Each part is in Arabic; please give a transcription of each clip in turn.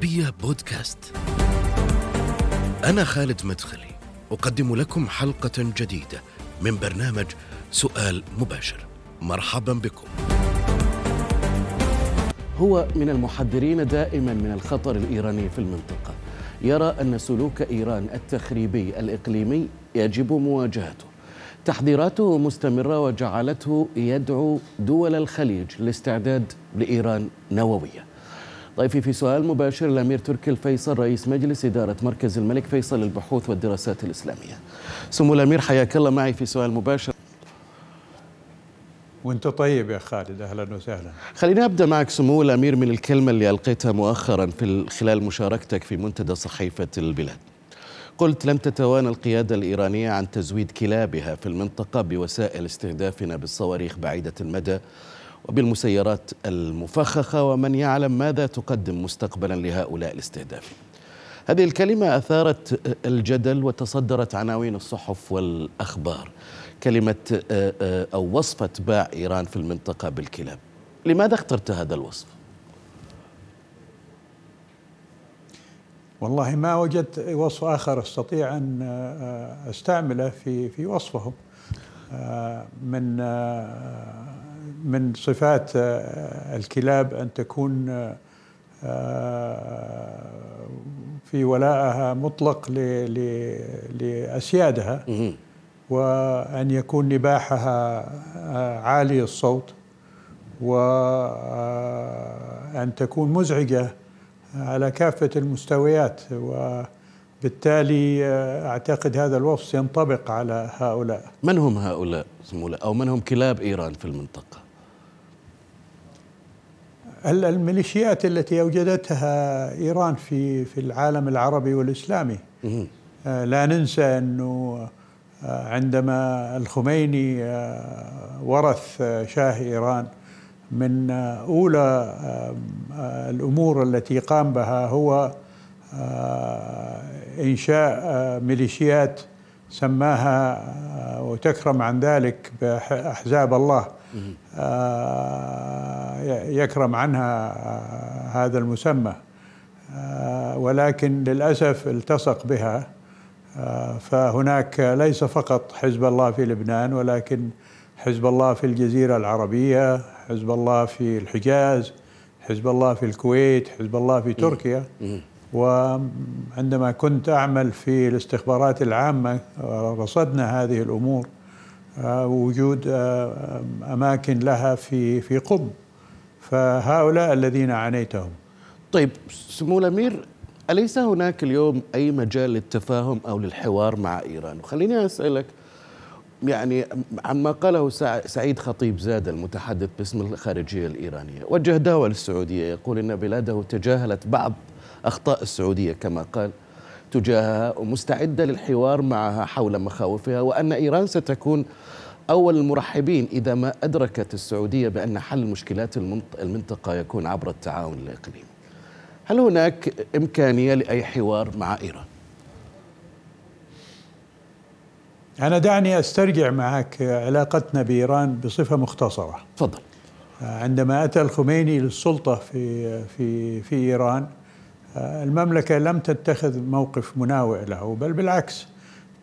العربية بودكاست. أنا خالد مدخلي، أقدم لكم حلقة جديدة من برنامج سؤال مباشر. مرحبا بكم. هو من المحذرين دائما من الخطر الإيراني في المنطقة. يرى أن سلوك إيران التخريبي الإقليمي يجب مواجهته. تحذيراته مستمرة وجعلته يدعو دول الخليج للاستعداد لإيران نووية. ضيفي في سؤال مباشر الأمير تركي الفيصل رئيس مجلس إدارة مركز الملك فيصل للبحوث والدراسات الإسلامية. سمو الأمير حياك الله معي في سؤال مباشر. وأنت طيب يا خالد أهلا وسهلا. خليني أبدأ معك سمو الأمير من الكلمة اللي ألقيتها مؤخرا في خلال مشاركتك في منتدى صحيفة البلاد. قلت لم تتوانى القيادة الإيرانية عن تزويد كلابها في المنطقة بوسائل استهدافنا بالصواريخ بعيدة المدى وبالمسيرات المفخخة ومن يعلم ماذا تقدم مستقبلا لهؤلاء الاستهداف. هذه الكلمة أثارت الجدل وتصدرت عناوين الصحف والأخبار. كلمة أو وصف اتباع إيران في المنطقة بالكلاب. لماذا اخترت هذا الوصف؟ والله ما وجدت وصف آخر أستطيع أن أستعمله في في وصفهم من من صفات الكلاب أن تكون في ولائها مطلق لأسيادها وأن يكون نباحها عالي الصوت وان تكون مزعجة على كافة المستويات وبالتالي أعتقد هذا الوصف ينطبق على هؤلاء. من هم هؤلاء؟ أو من هم كلاب إيران في الميليشيات التي أوجدتها إيران في في العالم العربي والإسلامي. لا ننسى أنه عندما الخميني ورث شاه إيران من أولى الأمور التي قام بها هو إنشاء ميليشيات سماها وتكرم عن ذلك باحزاب الله. يكرم عنها هذا المسمى. ولكن للأسف التصق بها فهناك ليس فقط حزب الله في لبنان ولكن حزب الله في الجزيرة العربية حزب الله في الحجاز حزب الله في الكويت حزب الله في تركيا. وعندما كنت أعمل في الاستخبارات العامة رصدنا هذه الأمور. وجود أماكن لها في في قم. فهؤلاء الذين عانيتهم. طيب سمو الأمير أليس هناك اليوم أي مجال للتفاهم أو للحوار مع إيران؟ وخليني أسألك يعني عما قاله سعيد خطيب زاد المتحدث باسم الخارجية الإيرانية وجه دعوه للسعودية يقول إن بلاده تجاهلت بعض أخطاء السعودية كما قال. تجاهها ومستعده للحوار معها حول مخاوفها وأن إيران ستكون أول المرحبين إذا ما أدركت السعودية بأن حل مشكلات المنطقة يكون عبر التعاون الإقليمي. هل هناك إمكانية لأي حوار مع إيران؟ أنا دعني أسترجع معك علاقتنا بإيران بصفة مختصرة. تفضل. عندما أتى الخميني للسلطة في في في إيران المملكة لم تتخذ موقف مناوئ له بل بالعكس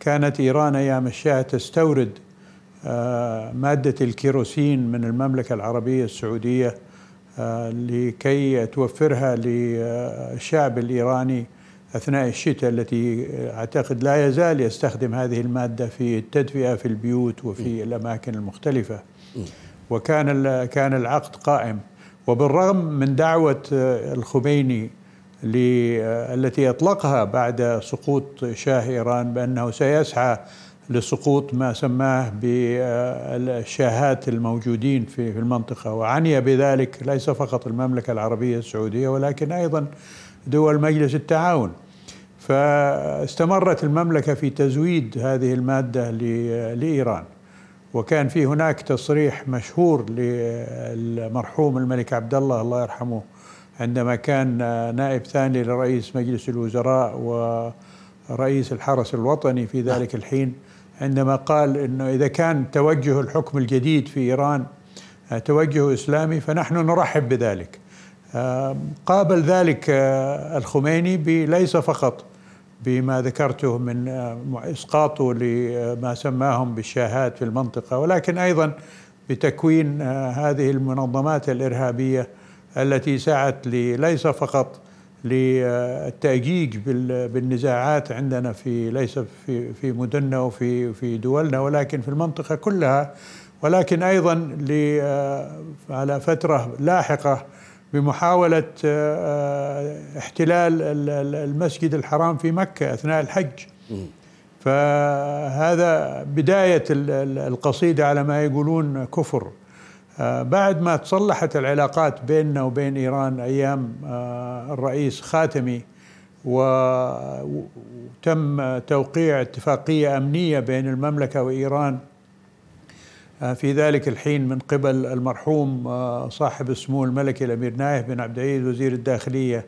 كانت إيران أيام الشاة تستورد مادة الكيروسين من المملكة العربية السعودية لكي توفرها للشعب الإيراني أثناء الشتاء التي أعتقد لا يزال يستخدم هذه المادة في التدفئة في البيوت وفي الأماكن المختلفة. وكان كان العقد قائم. وبالرغم من دعوة الخميني التي أطلقها بعد سقوط شاه إيران بأنه سيسعى لسقوط ما سماه بالشاهات الموجودين في المنطقة. وعني بذلك ليس فقط المملكة العربية السعودية ولكن أيضا دول مجلس التعاون. فاستمرت المملكة في تزويد هذه المادة لإيران وكان في هناك تصريح مشهور للمرحوم الملك عبد الله الله يرحمه عندما كان نائب ثاني لرئيس مجلس الوزراء ورئيس الحرس الوطني في ذلك الحين عندما قال إنه إذا كان توجه الحكم الجديد في إيران توجه إسلامي فنحن نرحب بذلك. قابل ذلك الخميني ليس فقط بما ذكرته من إسقاطه لما سماهم بالشاهات في المنطقة ولكن أيضا بتكوين هذه المنظمات الإرهابية التي سعت ليس فقط للتأجيج بالنزاعات عندنا في ليس في في مدننا وفي في دولنا ولكن في المنطقة كلها ولكن أيضا على فترة لاحقة بمحاولة احتلال المسجد الحرام في مكة أثناء الحج. فهذا بداية القصيدة على ما يقولون كفر. آه، بعد ما تصلحت العلاقات بيننا وبين إيران أيام آه، الرئيس خاتمي وتم توقيع اتفاقية أمنية بين المملكة وإيران آه، في ذلك الحين من قبل المرحوم صاحب السمو الملكي الأمير نايف بن عبد العزيز وزير الداخلية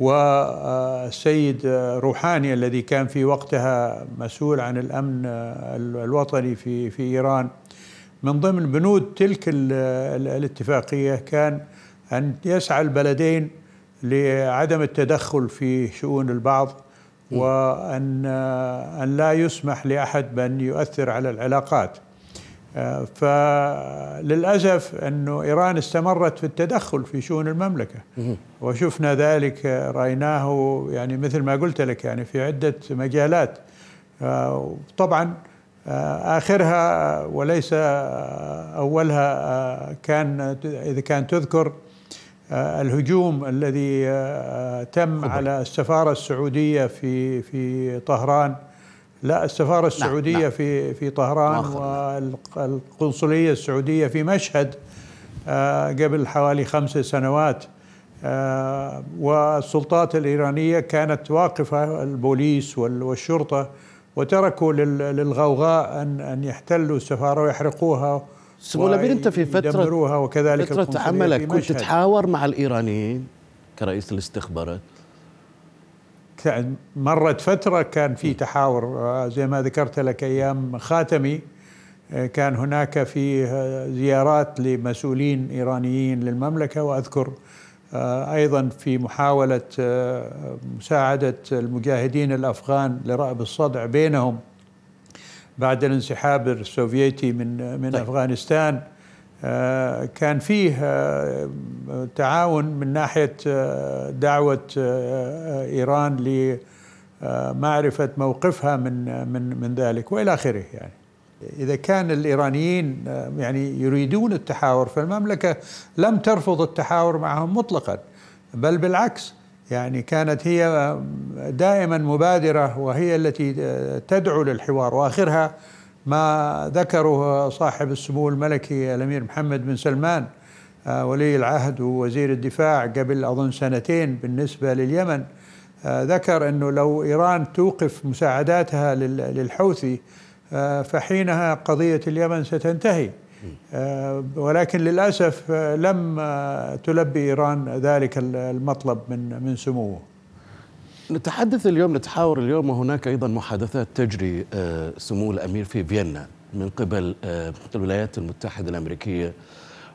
والسيد روحاني الذي كان في وقتها مسؤول عن الأمن الوطني في في إيران. من ضمن بنود تلك الاتفاقية كان أن يسعى البلدين لعدم التدخل في شؤون البعض وأن أن لا يسمح لأحد بأن يؤثر على العلاقات. فللأسف أنه إيران استمرت في التدخل في شؤون المملكة. وشفنا ذلك رأيناه يعني مثل ما قلت لك يعني في عدة مجالات. طبعا آخرها وليس أولها كان إذا كان تذكر الهجوم الذي تم خبر. على السفارة السعودية في في طهران لا السفارة نعم، السعودية نعم. في في طهران والقنصلية السعودية في مشهد قبل حوالي خمس سنوات والسلطات الإيرانية كانت واقفة البوليس والشرطة وتركوا للغوغاء ان أن يحتلوا السفارة ويحرقوها سمو الامير أنت في فترة وكذلك فترة عملك كنت تتحاور مع الإيرانيين كرئيس الاستخبارات؟ مرت فترة كان في تحاور آه، زي ما ذكرت لك أيام خاتمي آه، كان هناك في آه، زيارات لمسؤولين إيرانيين للمملكة وأذكر أيضا في محاولة آه، مساعدة المجاهدين الأفغان لرأب الصدع بينهم بعد الانسحاب السوفيتي من من طيب. أفغانستان آه، كان فيه تعاون من ناحية دعوة إيران لمعرفه موقفها من من من ذلك وإلى آخره يعني إذا كان الإيرانيين آه، يعني يريدون التحاور فالمملكة لم ترفض التحاور معهم مطلقا. بل بالعكس يعني كانت هي آه، دائما مبادرة وهي التي آه، تدعو للحوار. وآخرها ما ذكره صاحب السمو الملكي الأمير محمد بن سلمان ولي العهد ووزير الدفاع قبل أظن سنتين بالنسبة لليمن. ذكر أنه لو إيران توقف مساعداتها للحوثي فحينها قضية اليمن ستنتهي. آه، ولكن للأسف آه، لم تلبي إيران ذلك المطلب من من سموه. نتحدث اليوم نتحاور اليوم وهناك أيضا محادثات تجري سمو الأمير في فيينا من قبل الولايات المتحدة الأمريكية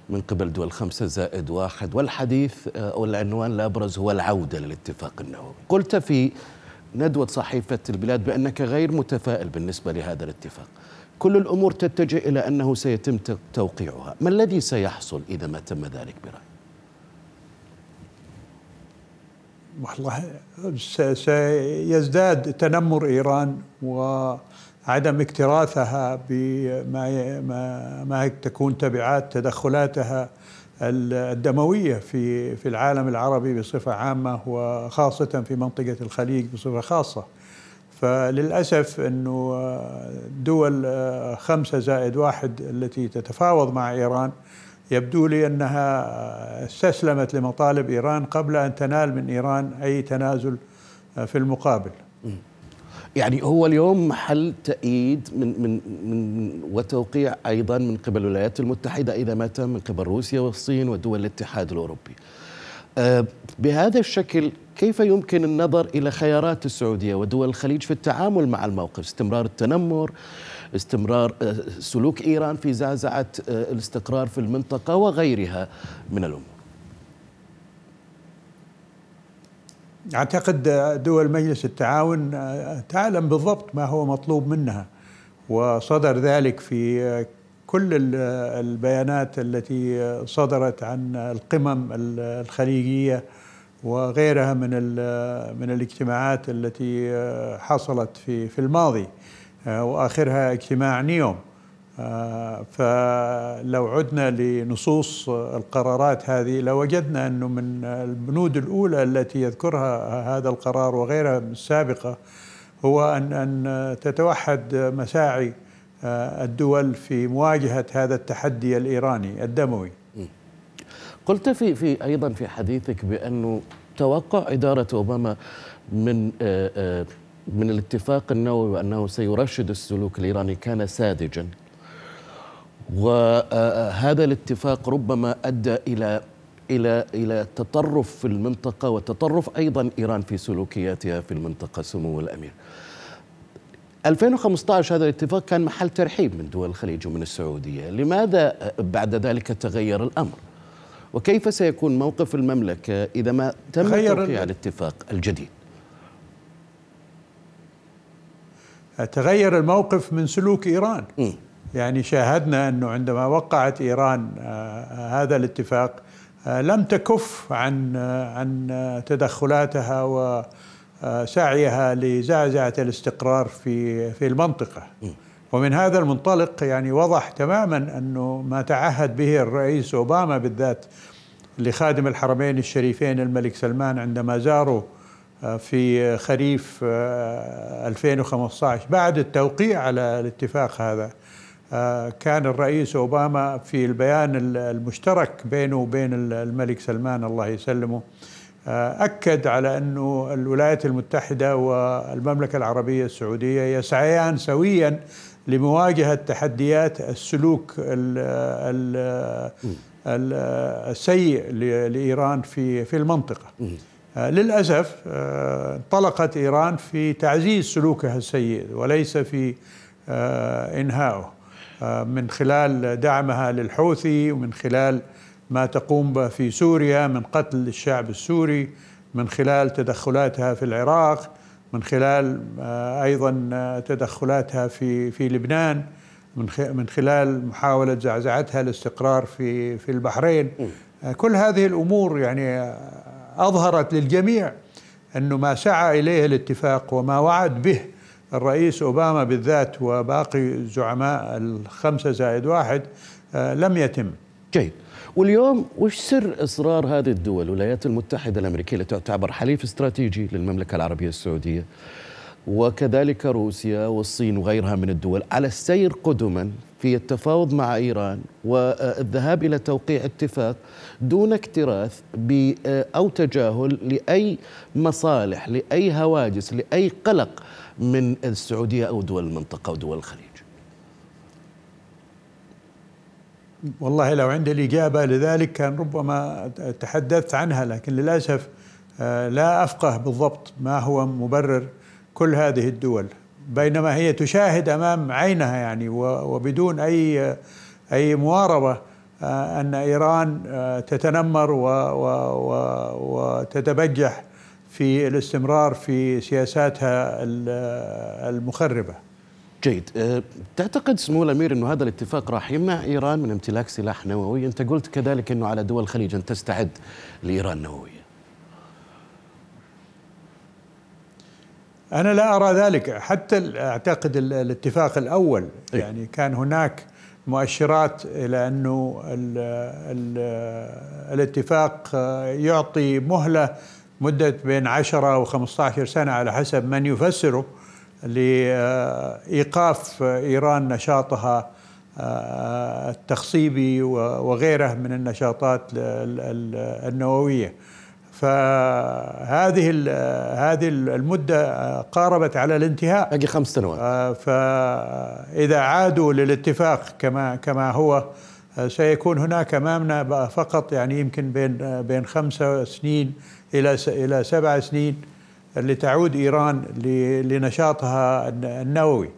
من قبل دول خمسة زائد واحد. والحديث أو العنوان الأبرز هو العودة للاتفاق النووي. قلت في ندوة صحيفة البلاد بأنك غير متفائل بالنسبة لهذا الاتفاق. كل الأمور تتجه إلى أنه سيتم توقيعها. ما الذي سيحصل إذا ما تم ذلك برأيك؟ والله سيزداد تنمر إيران وعدم اكتراثها بما ما, ما تكون تبعات تدخلاتها الدموية في في العالم العربي بصفة عامة وخاصة في منطقة الخليج بصفة خاصة. فللأسف إنه دول خمسة زائد واحد التي تتفاوض مع إيران يبدو لي أنها استسلمت لمطالب إيران قبل أن تنال من إيران أي تنازل في المقابل. يعني هو اليوم محل تأييد من من من وتوقيع أيضا من قبل الولايات المتحدة إذا ما تم من قبل روسيا والصين ودول الاتحاد الأوروبي. آه، بهذا الشكل كيف يمكن النظر إلى خيارات السعودية ودول الخليج في التعامل مع الموقف؟ استمرار التنمر، استمرار آه، سلوك إيران في زعزعة آه، الاستقرار في المنطقة وغيرها من الأمور. أعتقد دول مجلس التعاون تعلم بالضبط ما هو مطلوب منها وصدر ذلك في كل البيانات التي صدرت عن القمم الخليجية وغيرها من من الاجتماعات التي حصلت في في الماضي وآخرها اجتماع نيوم. فلو عدنا لنصوص القرارات هذه لوجدنا أنه من البنود الأولى التي يذكرها هذا القرار وغيرها السابقة هو ان أن تتوحد مساعي الدول في مواجهة هذا التحدي الإيراني الدموي. قلت في في أيضا في حديثك بأنه توقع إدارة أوباما من من الاتفاق النووي وأنه سيرشد السلوك الإيراني كان ساذجا وهذا الاتفاق ربما أدى إلى إلى إلى تطرف في المنطقة وتطرف أيضا إيران في سلوكياتها في المنطقة سمو الأمير. 2015 هذا الاتفاق كان محل ترحيب من دول الخليج ومن السعودية، لماذا بعد ذلك تغير الأمر؟ وكيف سيكون موقف المملكة إذا ما تم توقيع الاتفاق الجديد؟ تغير الموقف من سلوك إيران. م. يعني شاهدنا أنه عندما وقعت إيران هذا الاتفاق لم تكف عن عن تدخلاتها وسعيها لزعزعة الاستقرار في في المنطقة. ومن هذا المنطلق يعني وضح تماما أنه ما تعهد به الرئيس أوباما بالذات لخادم الحرمين الشريفين الملك سلمان عندما زاروا في خريف 2015 بعد التوقيع على الاتفاق هذا. كان الرئيس أوباما في البيان المشترك بينه وبين الملك سلمان الله يسلمه أكد على أنه الولايات المتحدة والمملكة العربية السعودية يسعيان سويا لمواجهة تحديات السلوك السيء لإيران في في المنطقة. للأسف انطلقت إيران في تعزيز سلوكها السيء وليس في انهائه. من خلال دعمها للحوثي ومن خلال ما تقوم به في سوريا من قتل الشعب السوري من خلال تدخلاتها في العراق من خلال أيضا تدخلاتها في في لبنان من من خلال محاولة زعزعتها الاستقرار في في البحرين. كل هذه الأمور يعني أظهرت للجميع انه ما سعى إليه الاتفاق وما وعد به الرئيس أوباما بالذات وباقي زعماء الخمسة زائد واحد لم يتم. جيد. واليوم وش سر إصرار هذه الدول الولايات المتحدة الأمريكية التي تعتبر حليف استراتيجي للمملكة العربية السعودية وكذلك روسيا والصين وغيرها من الدول على السير قدما في التفاوض مع إيران والذهاب إلى توقيع اتفاق دون اكتراث أو تجاهل لأي مصالح، لأي هواجس، لأي قلق من السعودية أو دول المنطقة أو دول الخليج. والله لو عندي الإجابة لذلك كان ربما تحدثت عنها لكن للأسف لا أفقه بالضبط ما هو مبرر كل هذه الدول بينما هي تشاهد أمام عينها يعني وبدون أي أي مواربة أن إيران تتنمر وتتبجح في الاستمرار في سياساتها المخربة. جيد، تعتقد سمو الأمير إنه هذا الاتفاق راح يمنع إيران من امتلاك سلاح نووي؟ أنت قلت كذلك إنه على دول الخليج أن تستعد لإيران نوويه. أنا لا أرى ذلك حتى أعتقد الاتفاق الأول يعني كان هناك مؤشرات إلى أنه ال ال الاتفاق يعطي مهلة مدة بين 10 و 15 سنة على حسب من يفسره لإيقاف إيران نشاطها التخصيبي وغيره من النشاطات النووية. فهذه هذه المدة قاربت على الانتهاء. باقي خمس سنوات. فإذا عادوا للاتفاق كما كما هو سيكون هناك أمامنا فقط يعني يمكن بين بين خمسة سنين إلى إلى سبع سنين لتعود إيران لنشاطها النووي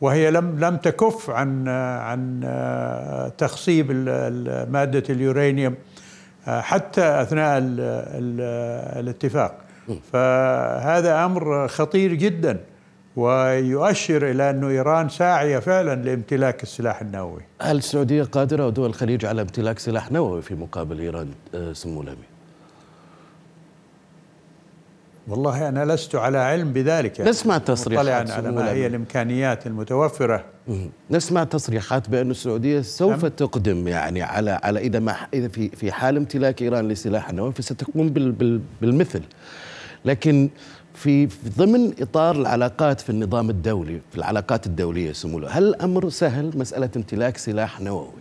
وهي لم لم تكف عن عن تخصيب مادة اليورانيوم حتى ال ال الاتفاق فهذا أمر خطير جدا ويؤشر إلى انه إيران ساعية فعلا لامتلاك السلاح النووي. هل السعودية قادرة ودول الخليج على امتلاك سلاح نووي في مقابل إيران آه، سمو الامير؟ والله أنا لست على علم بذلك. نسمع تصريحات على ما هي الإمكانيات المتوفرة. نسمع تصريحات بأن السعودية سوف. تقدم يعني على على إذا ما إذا في في حال امتلاك إيران لسلاح النووي فستقوم بالمثل. لكن في ضمن إطار العلاقات في النظام الدولي في العلاقات الدولية سمو هل الامر سهل مسألة امتلاك سلاح نووي؟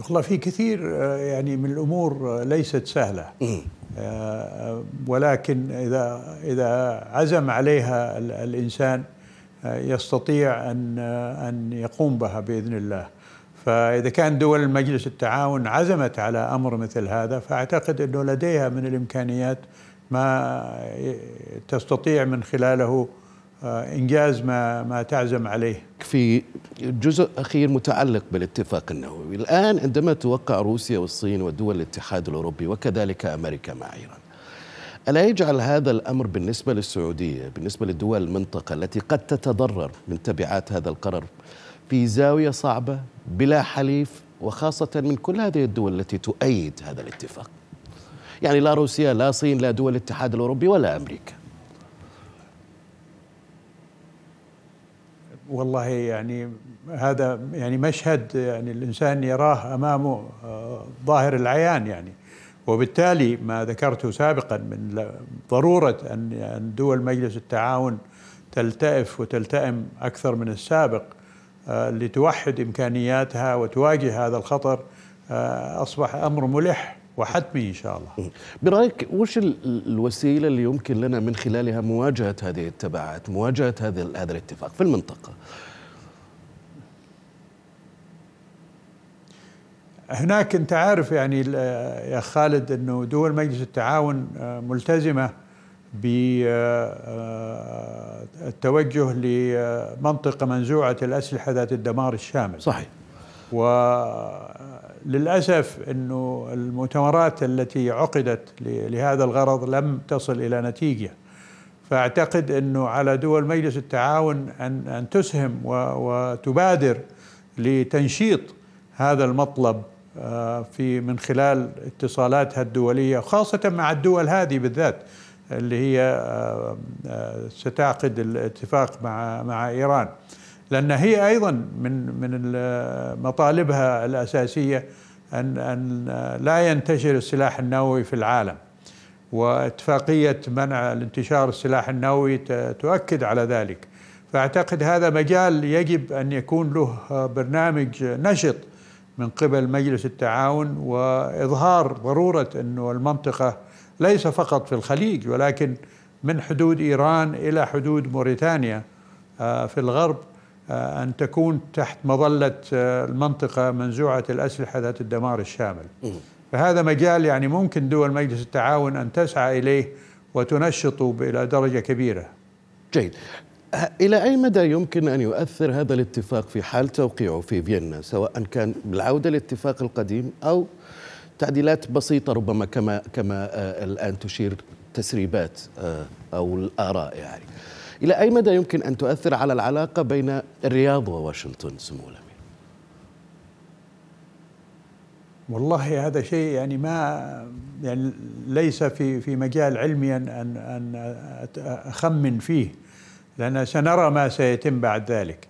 والله في كثير آه، يعني من الأمور آه، ليست سهلة. آه، ولكن إذا إذا عزم عليها الإنسان يستطيع أن أن يقوم بها بإذن الله. فإذا كان دول مجلس التعاون عزمت على أمر مثل هذا فأعتقد أنه لديها من الإمكانيات ما تستطيع من خلاله إنجاز ما ما تعزم عليه. في جزء أخير متعلق بالاتفاق النووي، الآن عندما توقع روسيا والصين ودول الاتحاد الأوروبي وكذلك أمريكا مع ايران. ألا يجعل هذا الأمر بالنسبة للسعودية، بالنسبة لدول المنطقة التي قد تتضرر من تبعات هذا القرار في زاوية صعبة بلا حليف وخاصة من كل هذه الدول التي تؤيد هذا الاتفاق. يعني لا روسيا لا صين لا دول الاتحاد الأوروبي ولا أمريكا. والله يعني هذا يعني مشهد يعني الإنسان يراه أمامه آه، ظاهر العيان يعني. وبالتالي ما ذكرته سابقا من ضرورة أن دول مجلس التعاون تلتئف وتلتئم أكثر من السابق آه، لتوحد إمكانياتها وتواجه هذا الخطر آه، أصبح أمر ملح. وحتمي إن شاء الله. برأيك وش الوسيلة اللي يمكن لنا من خلالها مواجهة هذه التبعات، مواجهة هذا هذا الاتفاق في المنطقة؟ هناك أنت عارف يعني يا خالد إنه دول مجلس التعاون آه، ملتزمة بالتوجه لمنطقة منزوعة الأسلحة ذات الدمار الشامل. صحيح. وللأسف أنه المؤتمرات التي عقدت لهذا الغرض لم تصل إلى نتيجة. فأعتقد أنه على دول مجلس التعاون أن, أن تسهم وتبادر لتنشيط هذا المطلب آه، في من خلال اتصالاتها الدولية خاصة مع الدول هذه بالذات اللي هي آه، آه، ستعقد الاتفاق مع مع إيران. لأن هي أيضا من من مطالبها الأساسية أن أن لا ينتشر السلاح النووي في العالم. واتفاقية منع الانتشار السلاح النووي تؤكد على ذلك. فأعتقد هذا مجال يجب أن يكون له برنامج نشط من قبل مجلس التعاون وإظهار ضرورة أنه المنطقة ليس فقط في الخليج ولكن من حدود إيران إلى حدود موريتانيا آه، في الغرب. أن تكون تحت مظلة آه، المنطقة منزوعة الأسلحة ذات الدمار الشامل. فهذا مجال يعني ممكن دول مجلس التعاون أن تسعى إليه وتنشطه إلى درجة كبيرة. جيد. إلى أي مدى يمكن أن يؤثر هذا الاتفاق في حال توقيعه في فيينا سواء كان بالعودة للاتفاق القديم أو تعديلات بسيطة ربما كما كما آه، الآن تشير تسريبات أو الآراء يعني. إلى أي مدى يمكن أن تؤثر على العلاقة بين الرياض وواشنطن سمو الأمير؟ والله هذا شيء يعني ما يعني ليس في في مجال علمي أن أن أخمن فيه لأن سنرى ما سيتم بعد ذلك.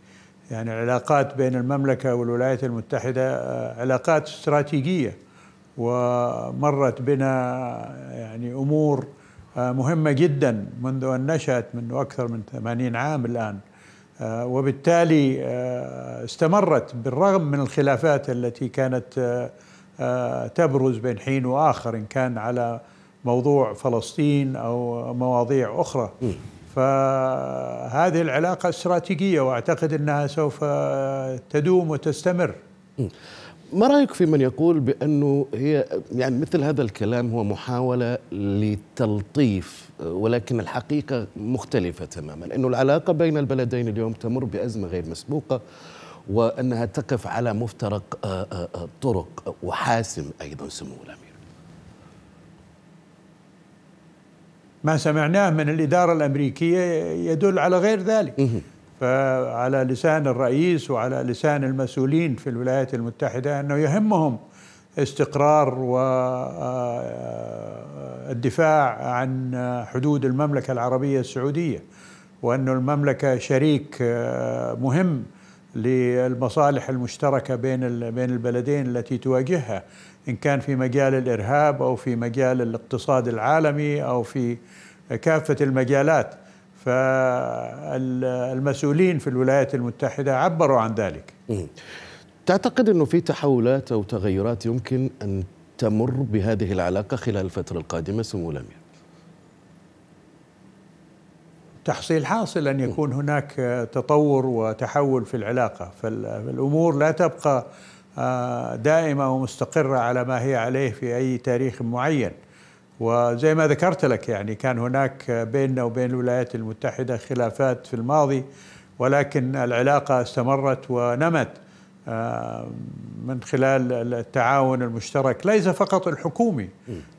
يعني العلاقات بين المملكة والولايات المتحدة آه، علاقات استراتيجية ومرت بنا يعني أمور مهمة جدا منذ أن نشأت منذ أكثر من 80 عام الآن. آه، وبالتالي آه، استمرت بالرغم من الخلافات التي كانت تبرز بين حين وآخر إن كان على موضوع فلسطين أو مواضيع أخرى. فهذه العلاقة استراتيجية وأعتقد أنها سوف تدوم وتستمر. ما رأيك في من يقول بأنه هي يعني مثل هذا الكلام هو محاولة لتلطيف ولكن الحقيقة مختلفة تماما انه العلاقة بين البلدين اليوم تمر بأزمة غير مسبوقة وأنها تقف على مفترق آه، آه، آه، طرق وحاسم أيضا سمو الأمير. ما سمعناه من الإدارة الأمريكية يدل على غير ذلك. فعلى لسان الرئيس وعلى لسان المسؤولين في الولايات المتحدة أنه يهمهم استقرار والدفاع آه، عن حدود المملكة العربية السعودية وأن المملكة شريك آه، مهم للمصالح المشتركة بين بين البلدين التي تواجهها إن كان في مجال الإرهاب أو في مجال الاقتصاد العالمي أو في كافة المجالات. فالمسؤولين في الولايات المتحدة عبروا عن ذلك. تعتقد أنه في تحولات أو تغيرات يمكن أن تمر بهذه العلاقة خلال الفترة القادمة سمو الأمير؟ تحصيل حاصل أن يكون هناك تطور وتحول في العلاقة فالأمور لا تبقى آه، دائمة ومستقرة على ما هي عليه في أي تاريخ معين. وزي ما ذكرت لك يعني كان هناك بيننا وبين الولايات المتحدة خلافات في الماضي ولكن العلاقة استمرت ونمت آه، من خلال التعاون المشترك ليس فقط الحكومي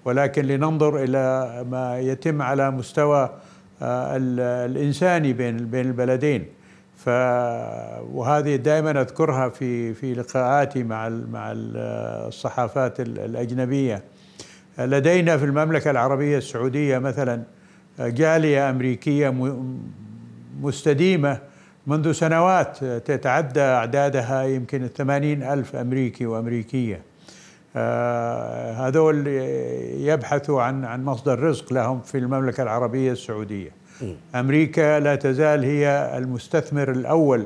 ولكن لننظر إلى ما يتم على مستوى آه، الإنساني بين بين البلدين. ف وهذه دائما أذكرها في في لقاءاتي مع مع الصحافات الأجنبية. لدينا في المملكة العربية السعودية مثلا جالية أمريكية مستديمة منذ سنوات تتعدى أعدادها يمكن الثمانين ألف أمريكي وأمريكية. آه، هذول يبحثوا عن عن مصدر رزق لهم في المملكة العربية السعودية. أمريكا لا تزال هي المستثمر الأول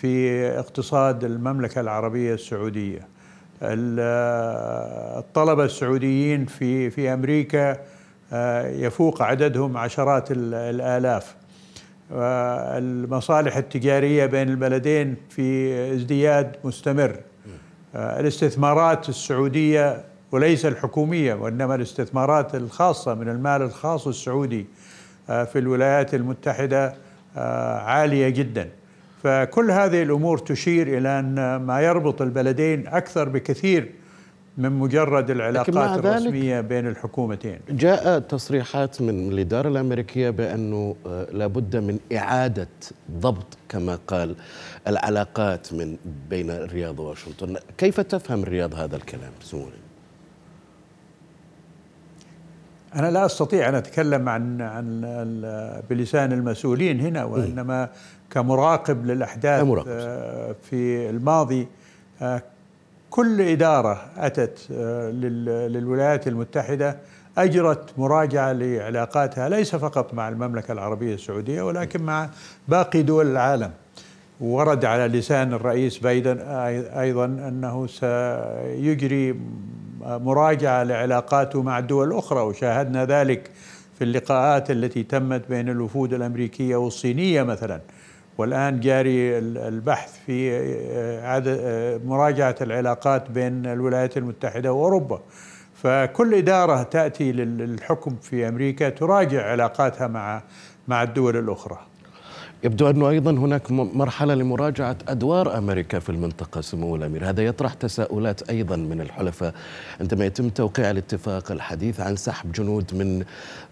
في اقتصاد المملكة العربية السعودية. الطلبة السعوديين في في أمريكا آه، يفوق عددهم عشرات الآلاف. المصالح التجارية بين البلدين في ازدياد مستمر. آه، الاستثمارات السعودية وليس الحكومية وإنما الاستثمارات الخاصة من المال الخاص السعودي آه، في الولايات المتحدة عالية جداً. فكل هذه الأمور تشير إلى أن ما يربط البلدين أكثر بكثير من مجرد العلاقات الرسمية بين الحكومتين. جاء تصريحات من الإدارة الأمريكية بأنه آه، لابد من إعادة ضبط كما قال العلاقات من بين الرياض وواشنطن، كيف تفهم الرياض هذا الكلام سمونا؟ أنا لا أستطيع أن أتكلم عن عن بلسان المسؤولين هنا وإنما كمراقب للأحداث كمراقب. آه، في الماضي آه، كل إدارة أتت آه، للولايات المتحدة أجرت مراجعة لعلاقاتها ليس فقط مع المملكة العربية السعودية ولكن مع باقي دول العالم ورد على لسان الرئيس بايدن أيضا أنه سيجري مراجعة لعلاقاته مع الدول الأخرى وشاهدنا ذلك في اللقاءات التي تمت بين الوفود الأمريكية والصينية مثلا. والآن جاري البحث في آه، آه، مراجعة العلاقات بين الولايات المتحدة وأوروبا. فكل إدارة تأتي للحكم في أمريكا تراجع علاقاتها مع مع الدول الأخرى. يبدو أنه أيضا هناك مرحلة لمراجعة أدوار أمريكا في المنطقة سمو الأمير. هذا يطرح تساؤلات أيضا من الحلفاء. عندما يتم توقيع الاتفاق الحديث عن سحب جنود من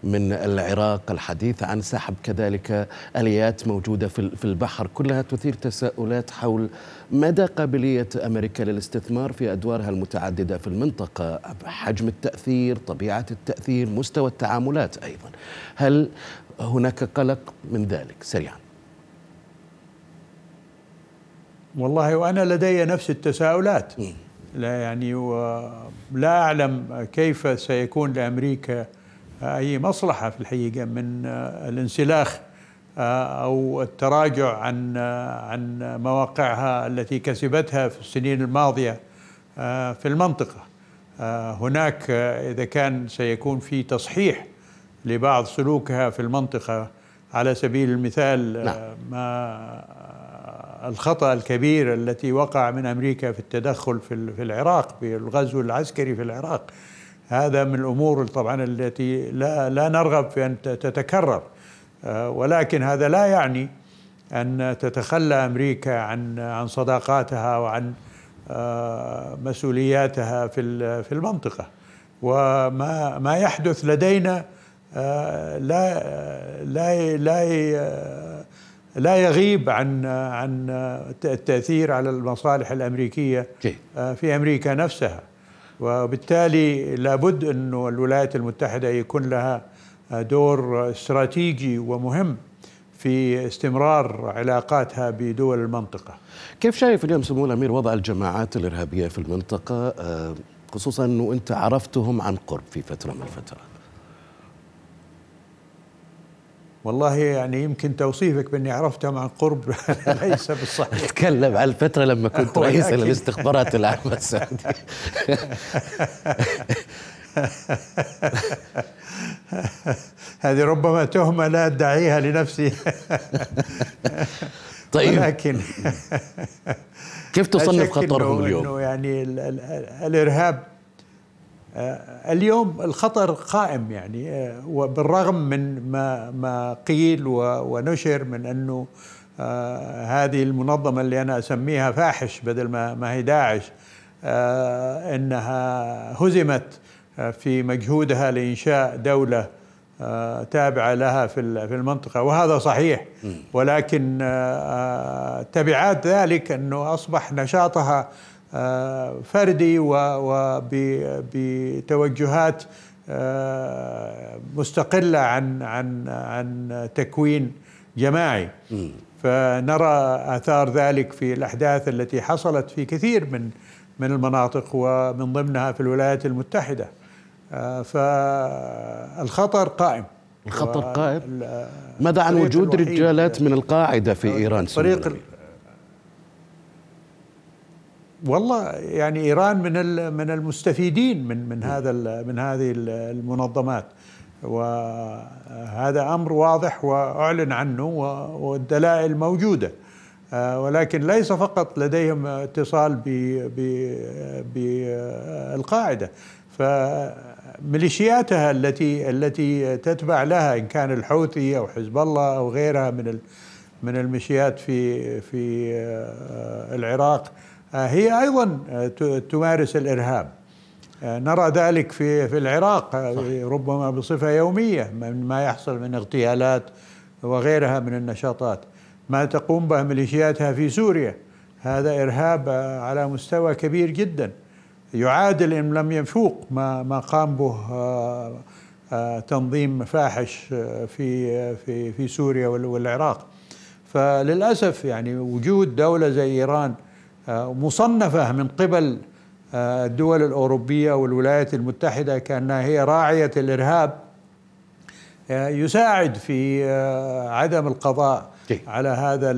من العراق الحديث عن سحب كذلك آليات موجودة في البحر كلها تثير تساؤلات حول مدى قابلية أمريكا للاستثمار في أدوارها المتعددة في المنطقة. حجم التأثير طبيعة التأثير مستوى التعاملات أيضا. هل هناك قلق من ذلك؟ سريعا. والله وأنا لدي نفس التساؤلات. لا يعني لا أعلم كيف سيكون لأمريكا أي مصلحة في الحقيقة من الانسلاخ أو التراجع عن عن مواقعها التي كسبتها في السنين الماضية في المنطقة. هناك إذا كان سيكون في تصحيح لبعض سلوكها في المنطقة على سبيل المثال نعم. ما الخطأ الكبير التي وقع من أمريكا في التدخل في العراق في الغزو العسكري في العراق. هذا من الأمور طبعا التي لا, لا نرغب في أن تتكرر. آه، ولكن هذا لا يعني أن تتخلى أمريكا عن عن صداقاتها وعن آه، مسؤولياتها في في المنطقة. وما ما يحدث لدينا لا لا لا لا يغيب عن عن التأثير على المصالح الأمريكية في أمريكا نفسها وبالتالي لابد إنه الولايات المتحدة يكون لها دور استراتيجي ومهم في استمرار علاقاتها بدول المنطقة. كيف شايف اليوم سمو الأمير وضع الجماعات الإرهابية في المنطقة خصوصا إنه أنت عرفتهم عن قرب في فترة من الفترات؟ والله يعني يمكن توصيفك بإني عرفتهم عن قرب ليس بالصحيح تكلم عن الفترة لما كنت رئيس الاستخبارات العامة السعودية. هذه ربما تهمة لا أدعيها لنفسي. طيب. ولكن كيف تصنف خطرهم اليوم؟ إنه يعني الإرهاب اليوم الخطر قائم يعني وبالرغم من ما ما قيل ونشر من أنه هذه المنظمة اللي أنا أسميها فاحش بدل ما ما هي داعش إنها هزمت في مجهودها لإنشاء دولة تابعة لها في في المنطقة. وهذا صحيح. ولكن تبعات ذلك أنه أصبح نشاطها فردي وبتوجهات مستقلة عن عن عن تكوين جماعي. فنرى آثار ذلك في الأحداث التي حصلت في كثير من من المناطق ومن ضمنها في الولايات المتحدة. فالخطر قائم. الخطر قائم؟ ماذا عن وجود رجالات من القاعدة في إيران؟ طريق والله يعني إيران من من المستفيدين من من هذا من هذه المنظمات. وهذا أمر واضح وأعلن عنه والدلائل موجودة. ولكن ليس فقط لديهم اتصال بالقاعدة. فميليشياتها التي التي تتبع لها إن كان الحوثي أو حزب الله أو غيرها من من الميليشيات في في العراق هي أيضا تمارس الإرهاب. نرى ذلك في في العراق ربما بصفة يومية من ما يحصل من اغتيالات وغيرها من النشاطات. ما تقوم به ميليشياتها في سوريا هذا إرهاب على مستوى كبير جدا. يعادل إن لم يفوق ما ما قام به تنظيم فاحش في في في سوريا والعراق. فللأسف يعني وجود دولة زي إيران مصنفة من قبل الدول الأوروبية والولايات المتحدة كانها هي راعية الإرهاب يساعد في عدم القضاء على هذا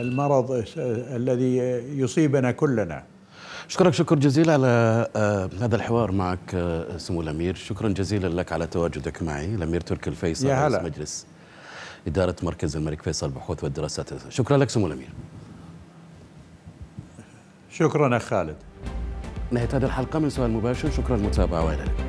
المرض الذي يصيبنا كلنا. أشكرك شكر جزيل على هذا الحوار معك سمو الأمير. شكرا جزيلا لك على تواجدك معي. الأمير تركي الفيصل رئيس مجلس إدارة مركز الملك فيصل بحوث والدراسات. شكرا لك سمو الأمير. شكرا أخ خالد. نهاية هذه الحلقة من سؤال مباشر. شكرا للمتابعة وإلى اللقاء.